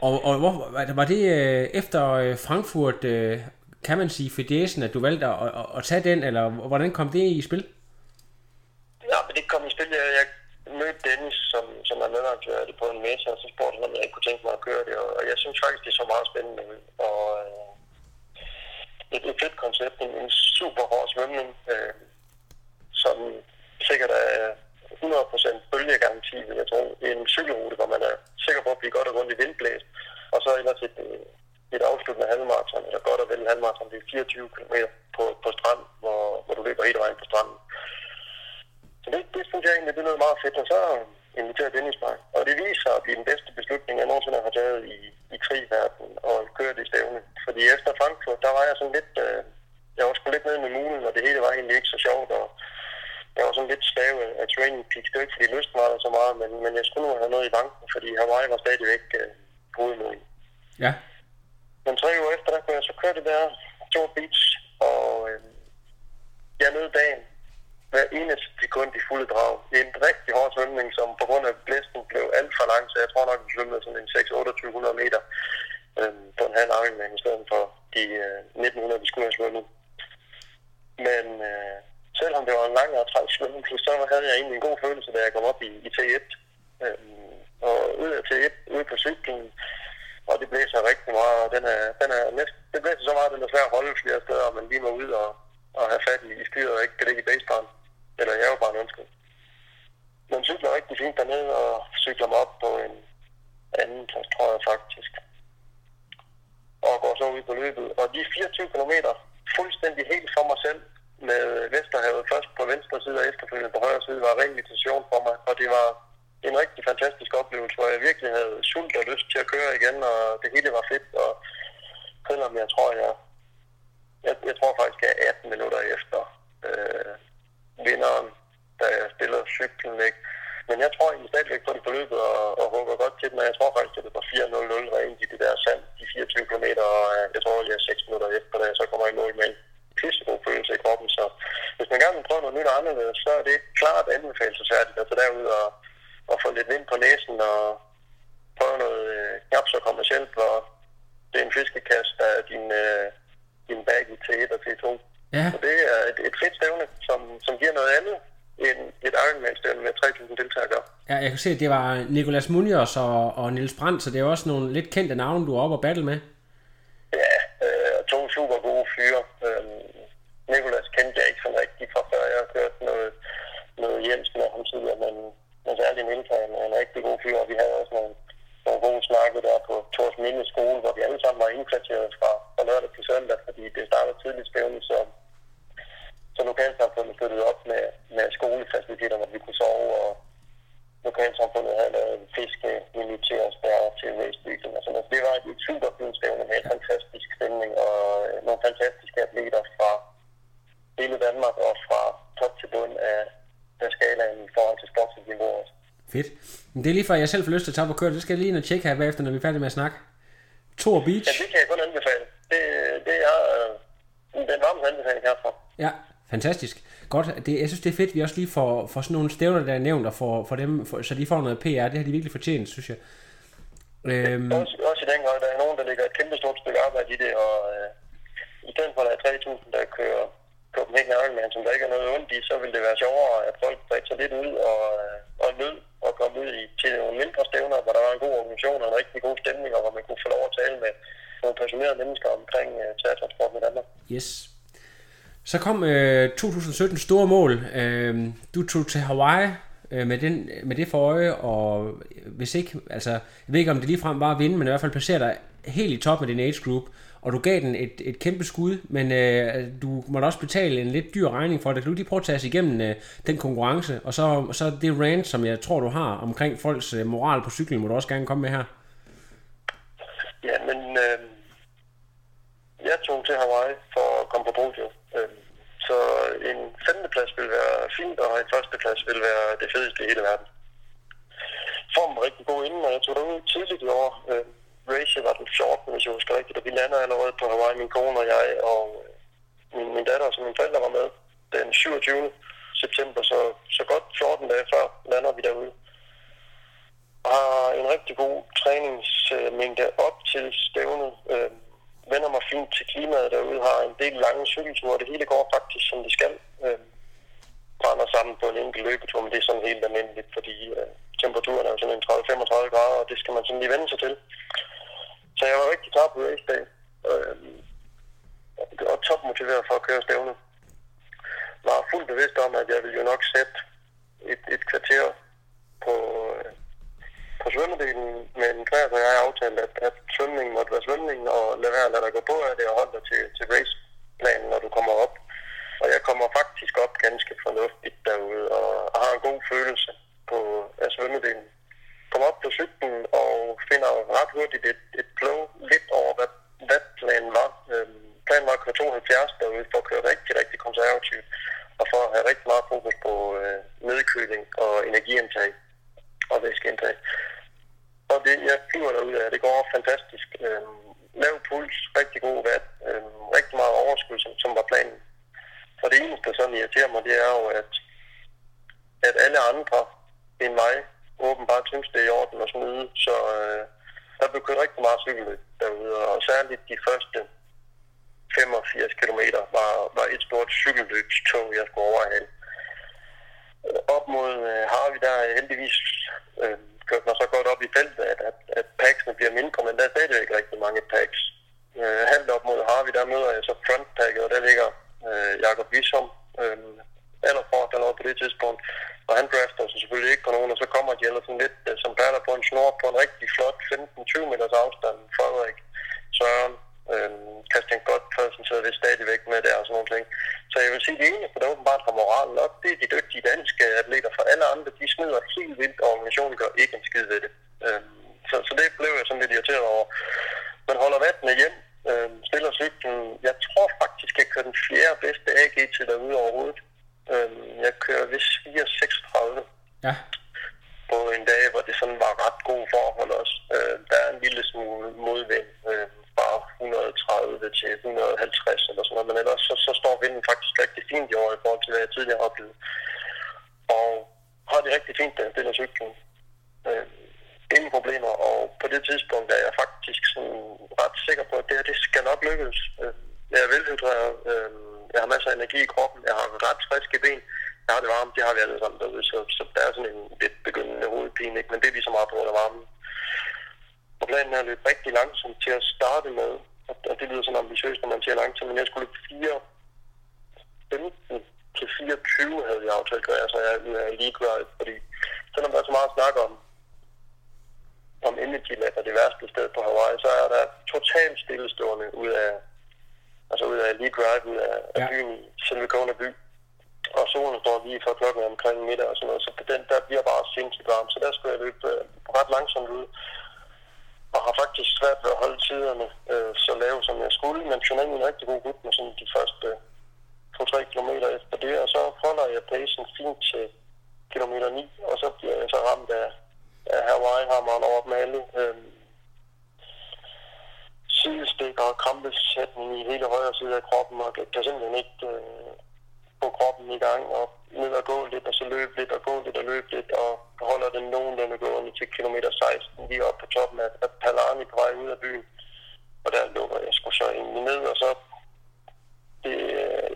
Speaker 1: Og, og hvor, var- det øh, efter øh, Frankfurt, øh, kan man sige, fidesen, at du valgte at, at, at tage den, eller hvordan kom det i spil?
Speaker 2: Ja, men det kom i spil. Jeg, jeg mødte Dennis, som, som er medarrangør af det på en messe, og så spurgte han, om jeg ikke kunne tænke mig at køre det. Og, og jeg synes faktisk, det så meget spændende ud. Og øh, et, et fedt koncept. En, en super hård svømning, øh, som sikkert er 100% bølgegaranti, vil jeg tro. En cykelrute, hvor man er sikker på at blive godt og rundt i vindblæst. Og så ellers et, øh, et afsluttende halvmarathon, eller godt og vel halvmarathon, det er 24 km på, på strand, hvor, hvor du løber hele vejen på stranden. Så det, det synes jeg egentlig, det er noget meget fedt. Og så øh, inviterer Dennis mig. Og det viser sig at blive den bedste beslutning, jeg nogensinde har taget i, i krigverden og kørt i stævne. Fordi efter Frankfurt, der var jeg sådan lidt... Øh, jeg var sgu lidt nede med mulen, og det hele var egentlig ikke så sjovt. Og jeg var sådan lidt slave af training peaks. Det var ikke, fordi lysten var der så meget, men, men jeg skulle nu have noget i banken, fordi Hawaii var stadigvæk øh, hovedmålet.
Speaker 1: Ja.
Speaker 2: Men tre uger efter, der kunne jeg så køre det der Tour Beach, og øh, jeg nød dagen. Hver eneste sekund sekund i fulde drag. Det er en rigtig hård svømning, som på grund af blæsten blev alt for lang, så jeg tror nok, vi svømmede sådan en 6-2800 meter øh, på en halv Ironman i stedet for de øh, 1900, vi skulle have svømmet. Men øh, selvom det var en lang og træls svømning, så havde jeg egentlig en god følelse, da jeg kom op i, i T1. Øhm, og ud af T1, ude på cyklen, og det blæser rigtig meget, og den er, den er næsten, det blæser så meget, at den er svær at holde flere steder, og man lige må ud og, og have fat i, i styret og ikke kan ligge i basebaren. Eller jeg var bare en Man Men cykler rigtig fint dernede, og cykler mig op på en anden plads, tror jeg faktisk. Og går så ud på løbet. Og de 24 km fuldstændig helt for mig selv, med Vesterhavet først på venstre side og efterfølgende på højre side, var ren invitation for mig. Og det var en rigtig fantastisk oplevelse, hvor jeg virkelig havde sult og lyst til at køre igen, og det hele var fedt. Og selvom jeg tror, jeg, jeg, jeg tror faktisk, jeg er 18 minutter efter øh, vinderen, da jeg stiller cyklen væk. Men jeg tror egentlig stadigvæk på det på løbet og, og hugger godt til den, og jeg tror faktisk, at det var 4-0-0 rent i det der sand, de 24 km, og øh, jeg tror, jeg er 6 minutter efter, da jeg så kommer i mål med pissegod følelse i kroppen. Så hvis man gerne vil prøve noget nyt og anderledes, så er det klart anbefalesværdigt at tage derud og, og få lidt vind på næsen og prøve noget øh, knap så kommercielt, hvor det er en fiskekast af din, øh, din bag i T1 og T2.
Speaker 1: Ja.
Speaker 2: Så det er et, et fedt stævne, som, som giver noget andet end et Ironman-stævne med 3.000 deltagere.
Speaker 1: Ja, jeg kan se, at det var Nicolas Munoz og, og Niels Brandt, så det er også nogle lidt kendte navne, du er oppe og battle med.
Speaker 2: Ja, øh, to super gode fyre. Øh, Nikolas kendte jeg ikke sådan rigtig fra før. Jeg har kørt noget, noget Jens med ham tidligere, men, men særlig Niels er en, rigtig god fyr, og vi havde også nogle, nogle gode snakke der på Tors Minde skole, hvor vi alle sammen var indkvarteret fra, fra lørdag til søndag, fordi det startede tidligt stævne, så, så lokalsamfundet flyttede op med, med skolefaciliteter, hvor vi kunne sove, og lokalsamfundet havde lavet en fiske, militærspærre til racebygning og noget. Så det var et, et super fint stævne med en fantastisk stemning og øh, nogle fantastiske atleter fra hele Danmark og fra top til bund af, af skalaen i forhold til sportsniveau også.
Speaker 1: Fedt. Men det er lige før, jeg selv får lyst til at tage op og køre. Det skal jeg lige ind og tjekke her bagefter, når vi er færdige med at snakke. Tor Beach.
Speaker 2: Ja, det kan jeg kun anbefale. Det, det er øh, den varme anbefaling herfra.
Speaker 1: Ja, fantastisk. Godt. Det, jeg synes, det er fedt, at vi også lige får, får sådan nogle stævner, der er nævnt, og får, får dem, for, så de får noget PR. Det har de virkelig fortjent, synes jeg. Øhm,
Speaker 2: Også, også i den grad, der er nogen, der lægger et kæmpe stort stykke arbejde i det, og øh, i stedet for, at der er 3.000, der kører Copenhagen Ironman, som der ikke er noget ondt i, så vil det være sjovere, at folk bredte sig lidt ud og, øh, og nød og komme ud i, til nogle mindre stævner, hvor der var en god organisation og en rigtig god stemning, og hvor man kunne få lov at tale med nogle passionerede mennesker omkring øh, teatertransport med Danmark.
Speaker 1: yes. Så kom øh, 2017 store mål. Øh, du tog til Hawaii øh, med, den, med det for øje, og øh, hvis ikke, altså, jeg ved ikke om det ligefrem var at vinde, men i hvert fald placere dig helt i top med din age group, og du gav den et, et kæmpe skud, men øh, du måtte også betale en lidt dyr regning for det. Kan du lige prøve at tage os igennem øh, den konkurrence, og så, så det rant, som jeg tror, du har omkring folks øh, moral på cyklen, må du også gerne komme med her.
Speaker 2: Ja, men øh, jeg tog til Hawaii for at komme på podium. Øh, så en femteplads ville være fint, og en førsteplads vil være det fedeste i hele verden. Formen var rigtig god inden, og jeg tog derud tidligt i år. Øh, race var den 14, hvis jeg husker rigtigt, og vi lander allerede på Hawaii, min kone og jeg, og øh, min, min datter og mine forældre var med den 27. september, så, så godt 14 dage før lander vi derude. Og har en rigtig god træningsmængde op til stævnet. Øh, vender mig fint til klimaet derude, har en del lange cykelture, det hele går faktisk som det skal. Øh, brænder sammen på en enkelt løbetur, men det er sådan helt almindeligt, fordi øh, temperaturen er jo sådan en 30-35 grader, og det skal man sådan lige vende sig til. Så jeg var rigtig klar på race day, øh, og topmotiveret for at køre stævne. Var fuldt bevidst om, at jeg ville jo nok sætte et, et kvarter på, øh, på svømmedelen, men Claire og jeg har aftalt, at, at svømningen måtte være svømningen, og lade være at lade dig gå på af det, og holde dig til, til raceplanen, når du kommer op. Og jeg kommer faktisk op ganske fornuftigt derude, og, og har en god følelse på af svømmedelen. Kommer op på cyklen og finder ret hurtigt et, et flow lidt over, hvad, hvad planen var. Øhm, planen var at køre 72 derude for at køre rigtig, rigtig konservativt, og for at have rigtig meget fokus på øh, nedkøling og energiindtag og væskeindtag. Og det, jeg flyver derude af, det går fantastisk. Øhm, lav puls, rigtig god vand, øhm, rigtig meget overskud, som, som var planen. Og det eneste, der sådan irriterer mig, det er jo, at alle andre end mig åbenbart synes, det er i orden at snyde. Så øh, der blev kørt rigtig meget cykelløb derude, og særligt de første 85 km var, var et stort cykelløbstog, jeg skulle overhale. Øh, op mod øh, vi der heldigvis øh, kørt mig så godt op i feltet, at, at, at packsene bliver mindre, men der er stadigvæk rigtig mange packs. Øh, halvt op mod Harvey, der møder jeg så frontpacket, og der ligger øh, Jakob Visom, øh, allerfort dernede på det tidspunkt, og han drafter så selvfølgelig ikke på nogen, og så kommer de ellers sådan lidt øh, som perler på en snor på en rigtig flot 15-20 meters afstand. Frederik, Søren, øh, Christian Godtfredsen sidder det stadigvæk med der og sådan nogle ting. Så jeg vil sige, at de eneste, der åbenbart har moral nok, det er de dygtige danske atleter, for alle andre, de smider helt vildt, og organisationen gør ikke en skid ved det. Øh, så, så det blev jeg sådan lidt irriteret over. Man holder vattene hjem, øh, stiller cyklen. Jeg tror faktisk, jeg kører den fjerde bedste AG til derude overhovedet. Øh, jeg kører vist 436
Speaker 1: Ja.
Speaker 2: på en dag, hvor det sådan var ret gode forhold også. Øh, der er en lille smule modvind øh, fra 130 til 150 eller sådan noget, men ellers så, så står vinden faktisk rigtig fint i år i forhold til, hvad jeg tidligere har oplevet. Og har det rigtig fint, da jeg stiller cyklen. Øh, ingen problemer, og på det tidspunkt er jeg faktisk sådan ret sikker på, at det her det skal nok lykkes. Øh, jeg er velhydreret, øh, jeg har masser af energi i kroppen, jeg har ret friske ben, jeg har det varmt, det har vi alle sammen derude, så, så der er sådan en lidt begyndende hovedpine, ikke? men det er vi så meget på grund af varmen. Og planen er at løbe rigtig langsomt til at starte med, og, og det lyder sådan ambitiøst, når man siger langsomt, men jeg skulle løbe 4, 15 til 24 havde jeg aftalt, gør jeg, så jeg er ligeglad, fordi selvom der er så meget snak om, om Energy Lab er det værste sted på Hawaii, så er der totalt stillestående ud af, altså ud af League Drive, ud af, af
Speaker 1: Ja.
Speaker 2: byen, selve Kona by. Og solen står lige for klokken omkring middag og sådan noget, så på den der bliver bare sindssygt varmt, så der skulle jeg løbe øh, ret langsomt ud. Og har faktisk svært ved at holde tiderne øh, så lave, som jeg skulle, men egentlig en rigtig god rytme sådan de første 2-3 km efter det, og så holder jeg pacen fint til kilometer 9, og så bliver jeg så ramt af, af Hawaii-hammeren over dem alle. Øhm, sidestik og krampesætning i hele højre side af kroppen, og kan, kan simpelthen ikke øh, få kroppen i gang, og ned og gå lidt, og så løbe lidt, og gå lidt og løbe lidt, og holder den nogenlunde gående til kilometer 16, lige op på toppen af, af Palani på vej ud af byen. Og der lukker jeg sgu så egentlig ned, og så det,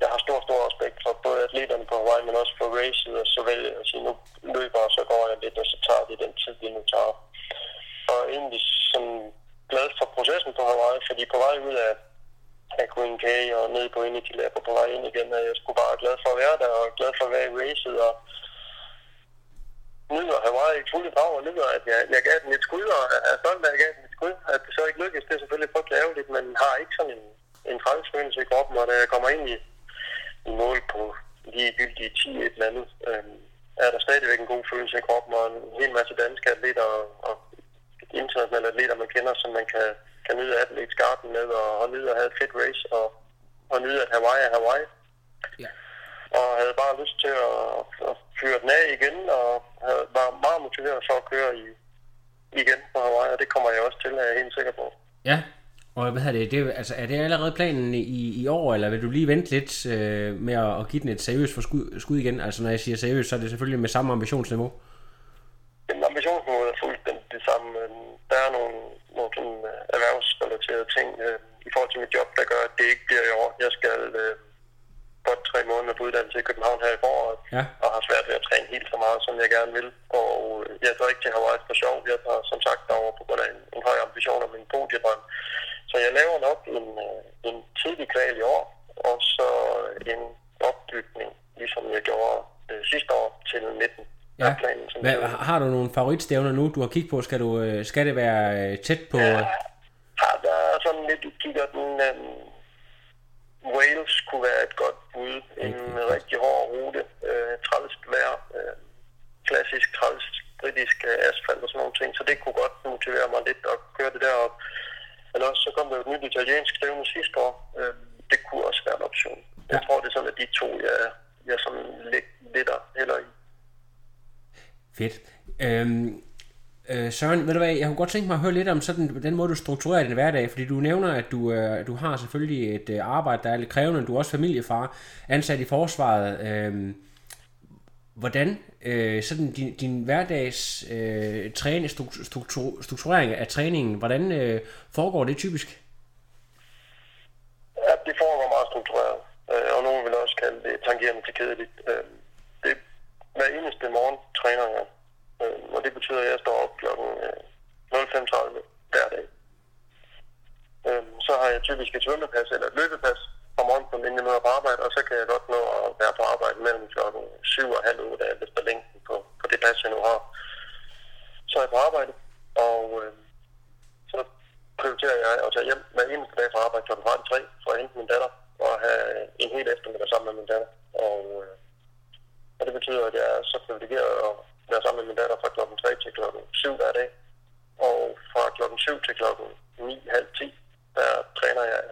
Speaker 2: jeg har stor, stor respekt for både atleterne på Hawaii, men også for racet, og så vælger jeg at sige, nu løber og så går jeg lidt, og så tager det den tid, det nu tager. Og egentlig processen på fordi på vej ud af, af Green K og ned på Energy Lab og på vej ind igen, at jeg skulle bare glad for at være der, og glad for at være i racet, og nyder Hawaii i fulde drag, og nyder, at jeg, jeg gav den et skud, og er stolt af, at jeg gav den et skud. At det så ikke lykkedes, det er selvfølgelig frygtelig ærgerligt, men har ikke sådan en, en trængsfølelse i kroppen, og da jeg kommer ind i, i mål på ligegyldige 10 et eller andet, øhm, er der stadigvæk en god følelse i kroppen, og en hel masse danske atleter og, og internationale atleter, man kender, som man kan, kan nyde Athletes Garden med, og, og nyde at have et fedt race, og, og nyde, at Hawaii er Hawaii.
Speaker 1: Ja.
Speaker 2: Og havde bare lyst til at, at fyre den af igen, og havde, var meget motiveret for at køre i, igen på Hawaii, og det kommer jeg også til, er jeg helt sikker på.
Speaker 1: Ja, og hvad hedder det, det er, altså, er det allerede planen i, i år, eller vil du lige vente lidt øh, med at, at give den et seriøst for skud, igen? Altså når jeg siger seriøst, så er det selvfølgelig med samme ambitionsniveau.
Speaker 2: Jamen, ambitionsniveauet er fuldstændig det samme. men Der er nogle, nogle sådan, øh, erhvervsrelaterede ting øh, i forhold til mit job, der gør, at det ikke bliver i år. Jeg skal øh, godt tre måneder på uddannelse i København her i foråret,
Speaker 1: Ja.
Speaker 2: og har svært ved at træne helt så meget, som jeg gerne vil. Og øh, jeg tager ikke til Hawaii for sjov. Jeg tager som sagt derover på grund af en, en høj ambition om min podiedrøm. Så jeg laver nok en, øh, en tidlig kval i år, og så en opbygning, ligesom jeg gjorde øh, sidste år til 19.
Speaker 1: Ja.
Speaker 2: Planen,
Speaker 1: Hvad,
Speaker 2: jeg-
Speaker 1: har du nogle favoritstævner nu, du har kigget på? Skal, du, øh, skal det være øh, tæt på...
Speaker 2: Ja, ja, der er sådan lidt i kiggerten. Um, Wales kunne være et godt bud. En
Speaker 1: Okay.
Speaker 2: rigtig hård rute. Uh, træls vejr. Uh, klassisk træls britisk uh, asfalt og sådan nogle ting. Så det kunne godt motivere mig lidt at køre det derop. Eller også så kom der jo et nyt italiensk stævne sidste år. Uh, det kunne også være en option. Jeg
Speaker 1: Ja.
Speaker 2: tror, det er sådan, at de to, jeg, jeg sådan lidt, lidt heller i.
Speaker 1: Fedt. Øhm, øh, Søren, ved du hvad, jeg kunne godt tænke mig at høre lidt om sådan, den måde, du strukturerer din hverdag, fordi du nævner, at du, øh, du har selvfølgelig et øh, arbejde, der er lidt krævende, du er også familiefar, ansat i forsvaret. Øhm, hvordan øh, sådan din, din hverdags øh, træning, struktur, strukturering af træningen, hvordan øh, foregår det typisk?
Speaker 2: Ja, det foregår meget struktureret, øh, og nogen vil også kalde det tangerende til kedeligt. Øh, hver eneste morgen træner jeg, øh, og det betyder, at jeg står op klokken øh, 05.30 hver dag. Øh, så har jeg typisk et svømmepas eller et løbepas om morgenen, på inden jeg møder på arbejde, og så kan jeg godt nå at være på arbejde mellem klokken 7 og halv 8, alt efter længden på, på det pas, jeg nu har. Så er jeg på arbejde, og øh, så prioriterer jeg at tage hjem hver eneste dag fra arbejde kl. 3 for at hente min datter og have en hel eftermiddag sammen med min datter. Og, øh, og det betyder, at jeg er så privilegeret at være sammen med min datter fra klokken 3 til klokken 7 hver dag. Og fra klokken 7 til klokken 9, halv 10, der træner jeg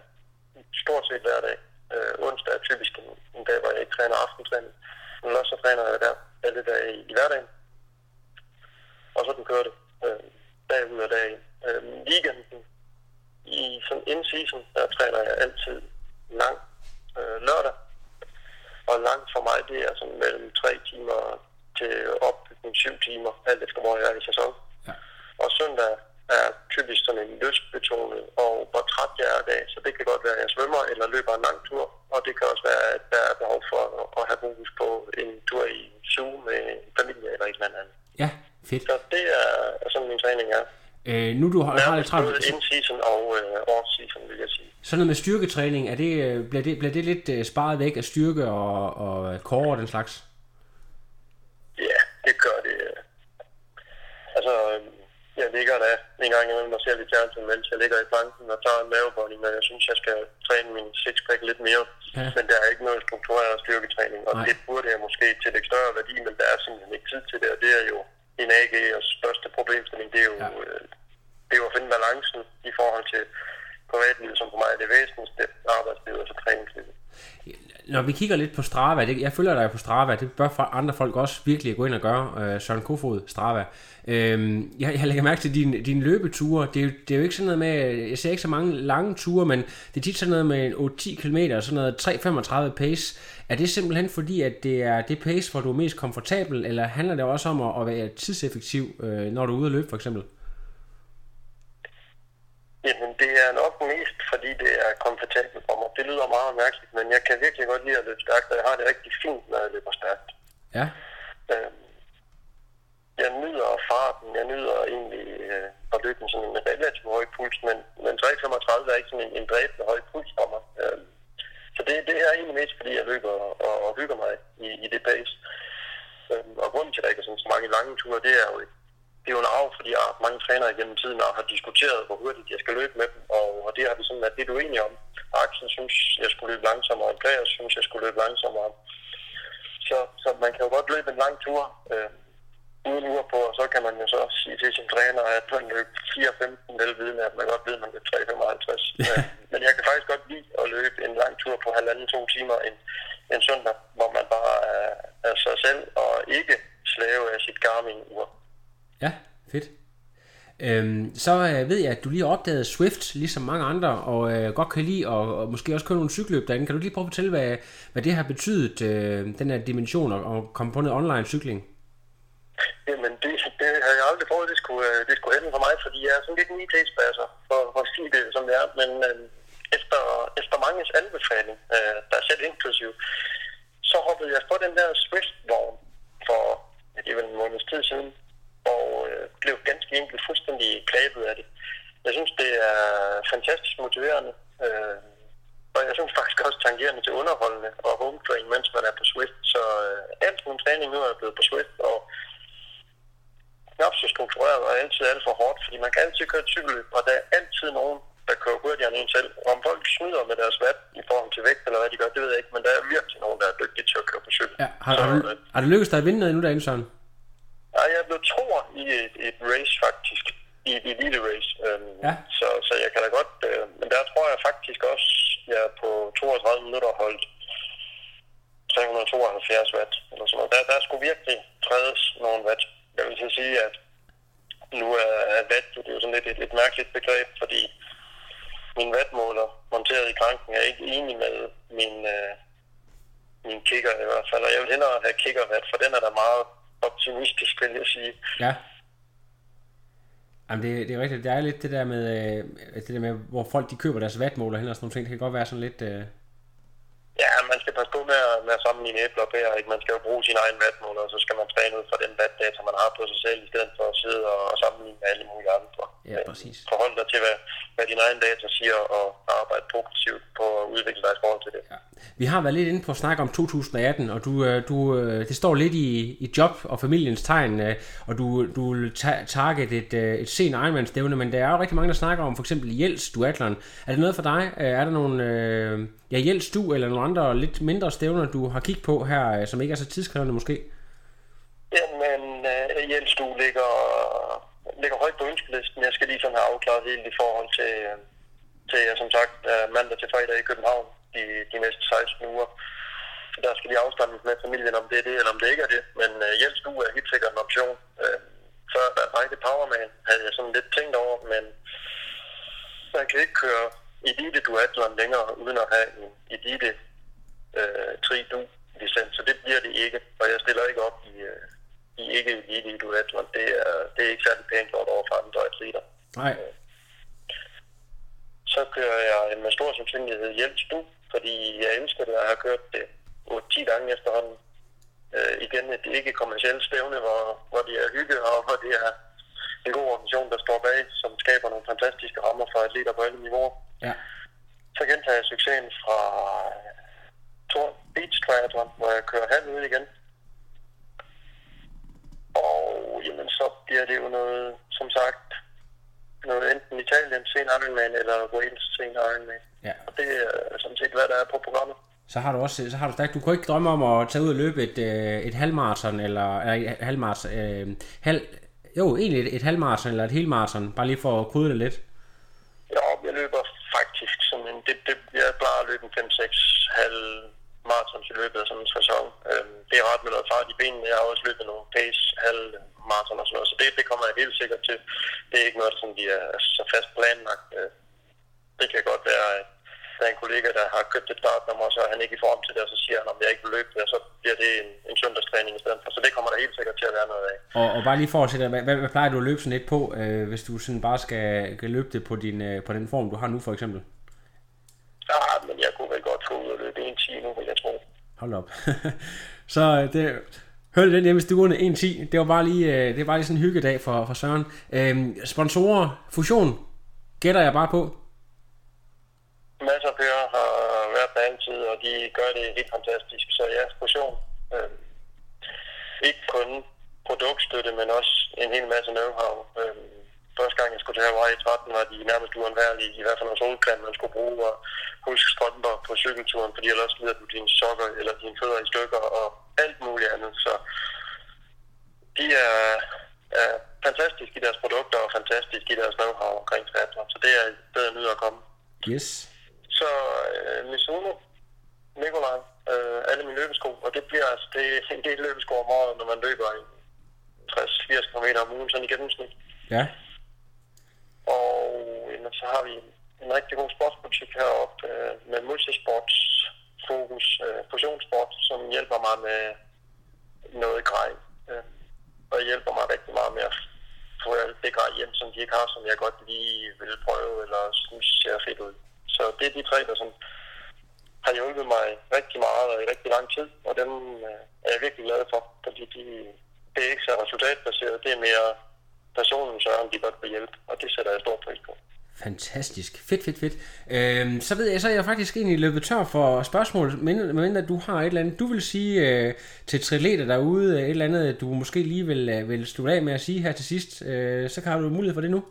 Speaker 2: stort set hver dag. Øh, onsdag er typisk en, en dag, hvor jeg ikke træner aftentræning. Men også så træner jeg der alle dage i, i hverdagen. Og så den kører det øh, dag ud af dag. Øh, weekenden i sådan in-season, der træner jeg altid lang øh, lørdag. Og langt for mig, det er sådan mellem 3 timer og til opbygning 7 timer, alt efter hvor jeg er i sæson.
Speaker 1: Ja.
Speaker 2: Og søndag er typisk sådan en lystbetonet, og dag, så det kan godt være, at jeg svømmer eller løber en lang tur, og det kan også være, at der er behov for at, have fokus på en tur i zoo med familie eller et eller andet.
Speaker 1: Ja, fedt.
Speaker 2: Så det er, er sådan min træning er.
Speaker 1: Øh, nu du har, har lidt travlt,
Speaker 2: in-season og øh, off-season, vil jeg sige.
Speaker 1: sådan noget med styrketræning, er det, øh, bliver, det, bliver det lidt øh, sparet væk af styrke og, og core og den slags?
Speaker 2: Det gør det. Altså, øh, jeg ligger der en gang imellem og ser lidt fjernsyn, mens jeg ligger i planken og tager en mavebånding, men jeg synes, jeg skal træne min sixpack lidt mere.
Speaker 1: Ja.
Speaker 2: Men der er ikke noget struktureret styrketræning, og
Speaker 1: Nej.
Speaker 2: Det burde jeg måske tillægge større værdi, men der er simpelthen ikke tid til det, og det er jo en AG'ers største problemstilling. Det er jo,
Speaker 1: Ja.
Speaker 2: ja. øh, det er jo at finde balancen i forhold til privatlivet, som for mig er det væsentligste, arbejdslivet og så træningslivet.
Speaker 1: Når vi kigger lidt på Strava, det, jeg følger dig på Strava, det bør for andre folk også virkelig gå ind og gøre, øh, Søren Kofod, Strava. Øhm, jeg, jeg lægger mærke til dine din løbeture, det er, jo, det er jo ikke sådan noget med, jeg ser ikke så mange lange ture, men det er tit sådan noget med en 8-10 km, sådan noget 3-35 pace. Er det simpelthen fordi, at det er det pace, hvor du er mest komfortabel, eller handler det også om at, at være tidseffektiv, øh, når du er ude at løbe for eksempel?
Speaker 2: Jamen, det er nok mest, fordi det er komfortabelt for mig. Det lyder meget mærkeligt, men jeg kan virkelig godt lide at løbe stærkt, og jeg har det rigtig fint, når jeg løber stærkt.
Speaker 1: Ja,
Speaker 2: Øhm, jeg nyder farten, jeg nyder egentlig øh, at løbe med sådan en relativt høj puls, men, men 335 er ikke sådan en, en dræbende høj puls for mig. Øhm, så det, det er egentlig mest, fordi jeg løber og, og hygger mig i, i det pace. Øhm, og grunden til, at der ikke er sådan så mange lange ture, det er jo det er jo en arv, fordi jeg har mange trænere igennem tiden og har diskuteret, hvor hurtigt jeg skal løbe med dem, og, og det har vi sådan været lidt uenige om. Axel synes, jeg skulle løbe langsommere, og Andreas synes, jeg skulle løbe langsommere. Så, så man kan jo godt løbe en lang tur øh, uden ur på, og så kan man jo så sige til sin træner, at man løb 4.15, vel vidende, at man godt ved, at man løb 3.55. Øh, [LAUGHS] Men jeg kan faktisk godt lide at løbe en lang tur på halvanden, to timer en, en søndag, hvor man bare er, er sig selv og ikke slave af sit Garmin-ur.
Speaker 1: Ja, fedt. Øhm, så øh, ved jeg, at du lige har opdaget Swift, ligesom mange andre, og øh, godt kan lide, og, og måske også køre nogle cykelløb derinde. Kan du lige prøve at fortælle, hvad, hvad det har betydet, øh, den her dimension, og, og komme på noget online cykling?
Speaker 2: Jamen, det, det har jeg aldrig fået, det skulle, øh, det skulle hente for mig, fordi jeg er sådan lidt en IT-spasser, for, for at sige det, som det er. Men øh, efter, efter manges anbefaling, øh, der er selv inklusiv, så hoppede jeg på den der Swift-vogn for, det er vel en måneds tid siden, og øh, blev ganske enkelt fuldstændig grebet af det. Jeg synes, det er fantastisk motiverende, øh, og jeg synes faktisk også tangerende til underholdende og home train, mens man er på Swift. Så øh, alt min træning nu er blevet på Swift, og knap så struktureret og altid alt for hårdt, fordi man kan altid køre et cykelløb, og der er altid nogen, der kører hurtigere end en selv. Og om folk snyder med deres vat i forhold til vægt, eller hvad de gør, det ved jeg ikke, men der er virkelig nogen, der er dygtige til at køre på cykel.
Speaker 1: Ja, har,
Speaker 2: så,
Speaker 1: har, du,
Speaker 2: øh,
Speaker 1: har det lykkedes dig at vinde noget endnu derinde, Søren?
Speaker 2: Ja, jeg er blevet tror i et, et race faktisk, i et elite race. Øhm,
Speaker 1: Ja.
Speaker 2: så, så jeg kan da godt, øh, men der tror jeg faktisk også, jeg på 32 minutter holdt 372 watt, eller sådan noget. Der, der skulle virkelig trædes nogle watt. Jeg vil så sige, at nu er, er watt, det er jo sådan lidt et, et mærkeligt begreb, fordi min wattmåler monteret i kranken er ikke enig med min, øh, min kigger i hvert fald. Og jeg vil hellere have kiggervat, for den er da meget optimistisk, vil jeg sige.
Speaker 1: Ja. Jamen det, det er rigtigt. Der er lidt det der med, øh, det der med hvor folk de køber deres vatmåler hen og sådan nogle ting. Det kan godt være sådan lidt... Øh...
Speaker 2: Ja, man skal passe på med at, med at sammenligne æbler og pærer. Ikke? Man skal jo bruge sin egen vatmåler, og så skal man træne ud fra den vatdata, man har på sig selv, i stedet for at sidde og, og sammenligne med alle mulige andre.
Speaker 1: Ja, præcis.
Speaker 2: Forhold dig til, hvad, hvad dine egne data siger, og arbejde progressivt på at udvikle dig i forhold til det.
Speaker 1: Ja. Vi har været lidt inde på at snakke om 2018, og du, øh, du, øh, det står lidt i, i job og familiens tegn, øh, og du, du target et, et sen Ironman-stævne, men der er jo rigtig mange, der snakker om for eksempel Jels duatlon. Er det noget for dig? Er der nogle ja, Jels du eller nogle andre lidt mindre stævner, du har kigget på her, øh, som ikke er så tidskrævende måske?
Speaker 2: Jamen, uh, Jens, du ligger, ligger højt på ønskelisten. Jeg skal lige sådan have afklaret helt i forhold til, til jeg som sagt øh, mandag til fredag i København de, de næste 16 uger. Der skal lige afstemmes med familien, om det er det, eller om det ikke er det. Men uh, Jens, du er helt sikkert en option. Uh, før der var ikke Powerman, havde jeg sådan lidt tænkt over, men man kan ikke køre elite duatlon længere, uden at have en elite øh, tri du licens, så det bliver det ikke. Og jeg stiller ikke op i, øh, i ikke elite i duatlon. Det er, det er ikke særlig pænt gjort over for andre atleter.
Speaker 1: Nej.
Speaker 2: Så kører jeg med stor sandsynlighed Jens du, fordi jeg elsker det, og har kørt det 8-10 gange efterhånden. Øh, igen et ikke kommersielt stævne, hvor, hvor det er hygge, og hvor det er en god organisation, der står bag, som skaber nogle fantastiske rammer for atleter på alle niveauer.
Speaker 1: Ja.
Speaker 2: Så gentager jeg succesen fra Tor Beach Triathlon, hvor jeg kører halv ud igen. Og jamen, så bliver det jo noget, som sagt, noget enten Italien sen Ironman eller Wales sen Ironman.
Speaker 1: Ja.
Speaker 2: Og det er sådan set, hvad der er på programmet.
Speaker 1: Så har du også, så har du stærkt, du kunne ikke drømme om at tage ud og løbe et, øh, et halvmarathon, eller, eller et halvmarathon, øh, halv, jo, egentlig et, et halvmarathon eller et helmarathon, bare lige for at krydre det lidt.
Speaker 2: Ja, jeg løber faktisk sådan en, det, det, jeg plejer at løbe en 5-6 halv marathons i løbet af sådan en sæson. Øhm, det er ret med noget fart i benene. Jeg har også løbet nogle pace halv marathon og sådan noget, så det, det kommer jeg helt sikkert til. Det er ikke noget, som vi er så fast planlagt. Øh, Det kan godt være, at der er en kollega, der har købt et startnummer, og så er han ikke i form til det, og så siger han, om jeg ikke vil løbe det, og så bliver det en, en søndagstræning i stedet for. Så det kommer der helt sikkert til at være noget af.
Speaker 1: Og, og bare lige for at sætte, hvad, hvad, hvad plejer du at løbe sådan lidt på, øh, hvis du sådan bare skal, skal løbe det på, din, øh, på den form, du har nu for eksempel?
Speaker 2: Ja, men jeg kunne vel godt få ud og løbe en time nu, vil jeg tro.
Speaker 1: Hold op. [LAUGHS] så øh, det, hør den hjemme i stuerne 1.10. Det var bare lige, øh, det var bare lige sådan en hyggedag for, for Søren. Øhm, sponsorer, fusion, gætter jeg bare på.
Speaker 2: Masser af kører har været der altid, og de gør det helt fantastisk. Så ja, fusion. Øh, ikke kun produktstøtte, men også en hel masse know-how. Øh, første gang jeg skulle til Hawaii i 13, var de nærmest uundværlige, i hvert fald noget solcreme, man skulle bruge, og huske strømper på cykelturen, fordi ellers lider du dine sokker eller dine fødder i stykker, og alt muligt andet. Så de er, er fantastiske i deres produkter, og fantastiske i deres know-how omkring triathlon. Så det er et bedre nyder at komme.
Speaker 1: Yes.
Speaker 2: Så øh, Mizuno, Nikolaj, øh, alle mine løbesko, og det bliver altså det er en del løbesko om året, når man løber en 60-80 km om ugen, sådan i gennemsnit.
Speaker 1: Ja.
Speaker 2: Og jamen, så har vi en, rigtig god sportsbutik heroppe øh, med multisportsfokus, øh, fusionssport, som hjælper mig med noget grej. Øh, og hjælper mig rigtig meget med at få alt det grej hjem, som de ikke har, som jeg godt lige vil prøve, eller synes ser fedt ud. Så det er de tre, der sådan har hjulpet mig rigtig meget og i rigtig lang tid, og dem øh, er jeg virkelig glad for, fordi de, det er ikke så resultatbaseret, det er mere personen sørger, om de godt vil hjælpe, og det sætter jeg stor pris på.
Speaker 1: Fantastisk. Fedt, fedt, fedt. Øhm, så ved jeg, så er jeg faktisk egentlig løbet tør for spørgsmål, men medmindre du har et eller andet, du vil sige øh, til triatleter derude, øh, et eller andet, du måske lige vil, øh, vil slutte af med at sige her til sidst, øh, så kan du mulighed for det nu.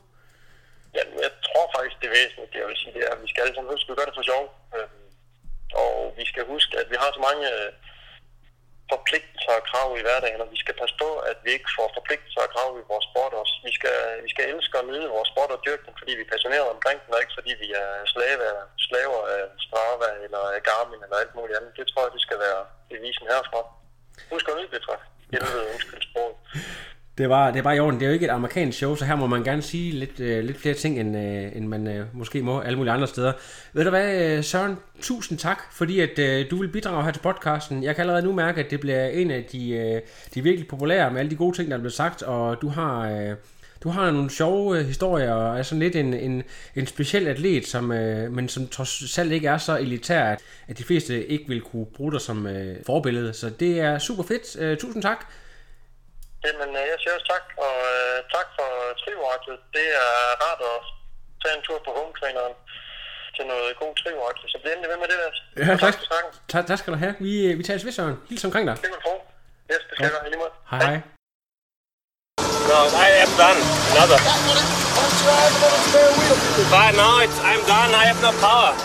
Speaker 2: Jamen, jeg tror faktisk, det væsentligt, jeg vil sige, det er, at vi skal alle sammen huske, at vi gør det for sjov. Øhm, og vi skal huske, at vi har så mange øh, forpligtelser og krav i hverdagen, og vi skal passe på, at vi ikke får forpligtelser og krav i vores sport også. Vi skal, vi skal elske og nyde vores sport og dyrke den, fordi vi er passionerede omkring den, og ikke fordi vi er slave, slaver af Strava eller af Garmin eller alt muligt andet. Det tror jeg, det skal være devisen herfra. Husk at nyde det, tror jeg. Jeg ved, undskyld sproget.
Speaker 1: Det var, det er bare i orden. Det er jo ikke et amerikansk show, så her må man gerne sige lidt, øh, lidt flere ting, end, øh, end man øh, måske må alle mulige andre steder. Ved du hvad, øh, Søren? Tusind tak, fordi at øh, du vil bidrage her til podcasten. Jeg kan allerede nu mærke, at det bliver en af de, øh, de virkelig populære med alle de gode ting, der er blevet sagt, og du har... Øh, du har nogle sjove øh, historier, og er sådan lidt en, en, en speciel atlet, som, øh, men som trods alt ikke er så elitær, at, at de fleste ikke vil kunne bruge dig som øh, forbillede. Så det er super fedt. Øh, tusind tak.
Speaker 2: Jamen, øh, jeg siger også tak, og øh, tak for trivoraklet. Det er rart at tage en tur på hometraineren til noget god trivoraklet. Så bliv endelig ved med det der.
Speaker 1: Ja,
Speaker 2: Og
Speaker 1: tak.
Speaker 2: for snakken.
Speaker 1: Tak, tak skal du have. Vi, øh, vi tages ved, Søren. Hils omkring dig.
Speaker 2: Det vil tro. Yes, det skal jeg gøre. I lige måde.
Speaker 1: Hej hej.
Speaker 3: No, I am done. Another. But no, it's, I'm done. I have no power.